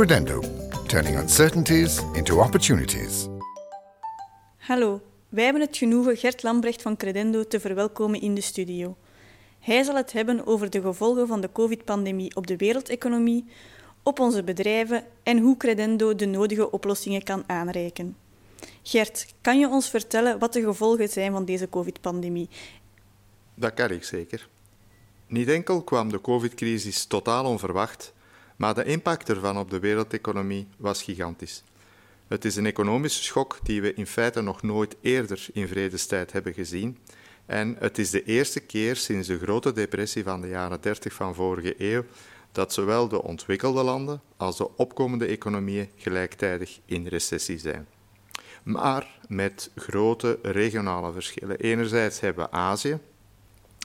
Credendo, turning uncertainties into opportunities. Hallo, wij hebben het genoegen Gert Lambrecht van Credendo te verwelkomen in de studio. Hij zal het hebben over de gevolgen van de COVID-pandemie op de wereldeconomie, op onze bedrijven en hoe Credendo de nodige oplossingen kan aanreiken. Gert, kan je ons vertellen wat de gevolgen zijn van deze COVID-pandemie? Dat kan ik zeker. Niet enkel kwam de COVID-crisis totaal onverwacht, maar de impact ervan op de wereldeconomie was gigantisch. Het is een economische schok die we in feite nog nooit eerder in vredestijd hebben gezien. En het is de eerste keer sinds de grote depressie van de jaren 30 van vorige eeuw dat zowel de ontwikkelde landen als de opkomende economieën gelijktijdig in recessie zijn. Maar met grote regionale verschillen. Enerzijds hebben we Azië,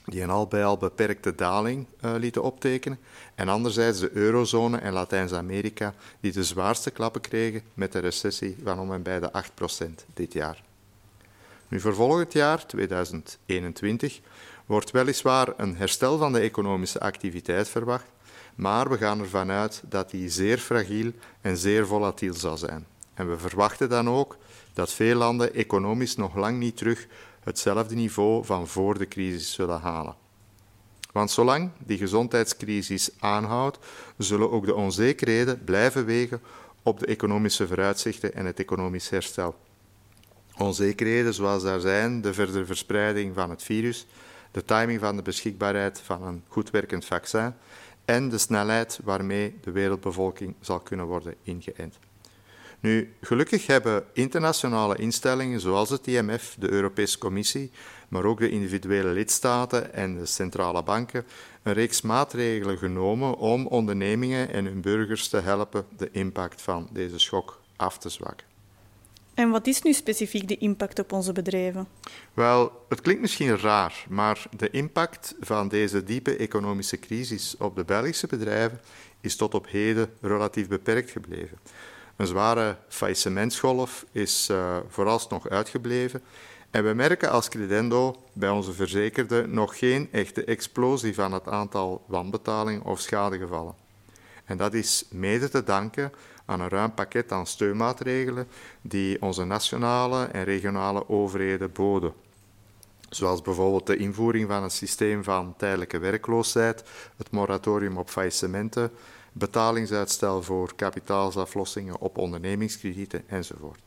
die een al bij al beperkte daling uh, lieten optekenen. En anderzijds de eurozone en Latijns-Amerika, die de zwaarste klappen kregen met de recessie van om en bij de 8% dit jaar. Nu, voor volgend jaar, 2021, wordt weliswaar een herstel van de economische activiteit verwacht, maar we gaan ervan uit dat die zeer fragiel en zeer volatiel zal zijn. En we verwachten dan ook dat veel landen economisch nog lang niet terug hetzelfde niveau van voor de crisis zullen halen. Want zolang die gezondheidscrisis aanhoudt, zullen ook de onzekerheden blijven wegen op de economische vooruitzichten en het economisch herstel. Onzekerheden zoals daar zijn de verdere verspreiding van het virus, de timing van de beschikbaarheid van een goed werkend vaccin en de snelheid waarmee de wereldbevolking zal kunnen worden ingeënt. Nu, gelukkig hebben internationale instellingen zoals het IMF, de Europese Commissie, maar ook de individuele lidstaten en de centrale banken een reeks maatregelen genomen om ondernemingen en hun burgers te helpen de impact van deze schok af te zwakken. En wat is nu specifiek de impact op onze bedrijven? Wel, het klinkt misschien raar, maar de impact van deze diepe economische crisis op de Belgische bedrijven is tot op heden relatief beperkt gebleven. Een zware faillissementsgolf is uh, vooralsnog uitgebleven. En we merken als Credendo bij onze verzekerden nog geen echte explosie van het aantal wanbetalingen of schadegevallen. En dat is mede te danken aan een ruim pakket aan steunmaatregelen die onze nationale en regionale overheden boden. Zoals bijvoorbeeld de invoering van een systeem van tijdelijke werkloosheid, het moratorium op faillissementen, betalingsuitstel voor kapitaalsaflossingen op ondernemingskredieten enzovoort.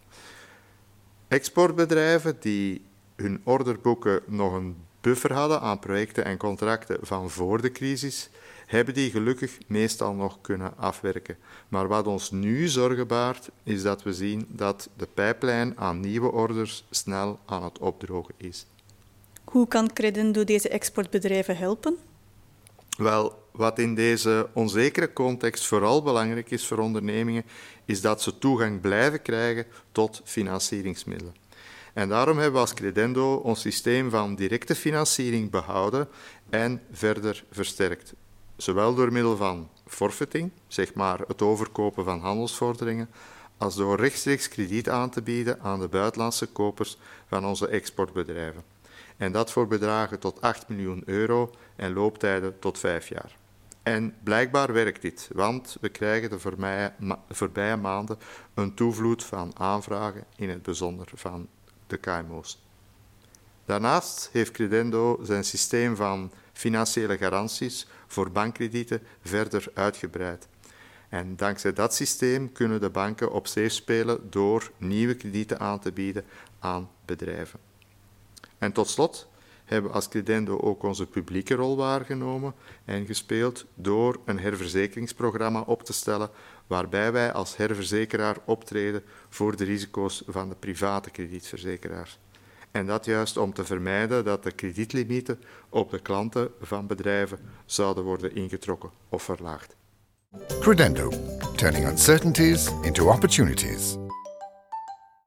Exportbedrijven die hun orderboeken nog een buffer hadden aan projecten en contracten van voor de crisis, hebben die gelukkig meestal nog kunnen afwerken. Maar wat ons nu zorgen baart, is dat we zien dat de pijplijn aan nieuwe orders snel aan het opdrogen is. Hoe kan Credendo deze exportbedrijven helpen? Wel, wat in deze onzekere context vooral belangrijk is voor ondernemingen, is dat ze toegang blijven krijgen tot financieringsmiddelen. En daarom hebben we als Credendo ons systeem van directe financiering behouden en verder versterkt. Zowel door middel van forfeiting, zeg maar het overkopen van handelsvorderingen, als door rechtstreeks krediet aan te bieden aan de buitenlandse kopers van onze exportbedrijven. En dat voor bedragen tot 8 miljoen euro en looptijden tot 5 jaar. En blijkbaar werkt dit, want we krijgen de voorbije, maanden een toevloed van aanvragen, in het bijzonder van de KMO's. Daarnaast heeft Credendo zijn systeem van financiële garanties voor bankkredieten verder uitgebreid. En dankzij dat systeem kunnen de banken op zee spelen door nieuwe kredieten aan te bieden aan bedrijven. En tot slot hebben we als Credendo ook onze publieke rol waargenomen en gespeeld door een herverzekeringsprogramma op te stellen waarbij wij als herverzekeraar optreden voor de risico's van de private kredietverzekeraars. En dat juist om te vermijden dat de kredietlimieten op de klanten van bedrijven zouden worden ingetrokken of verlaagd. Credendo, turning uncertainties into opportunities.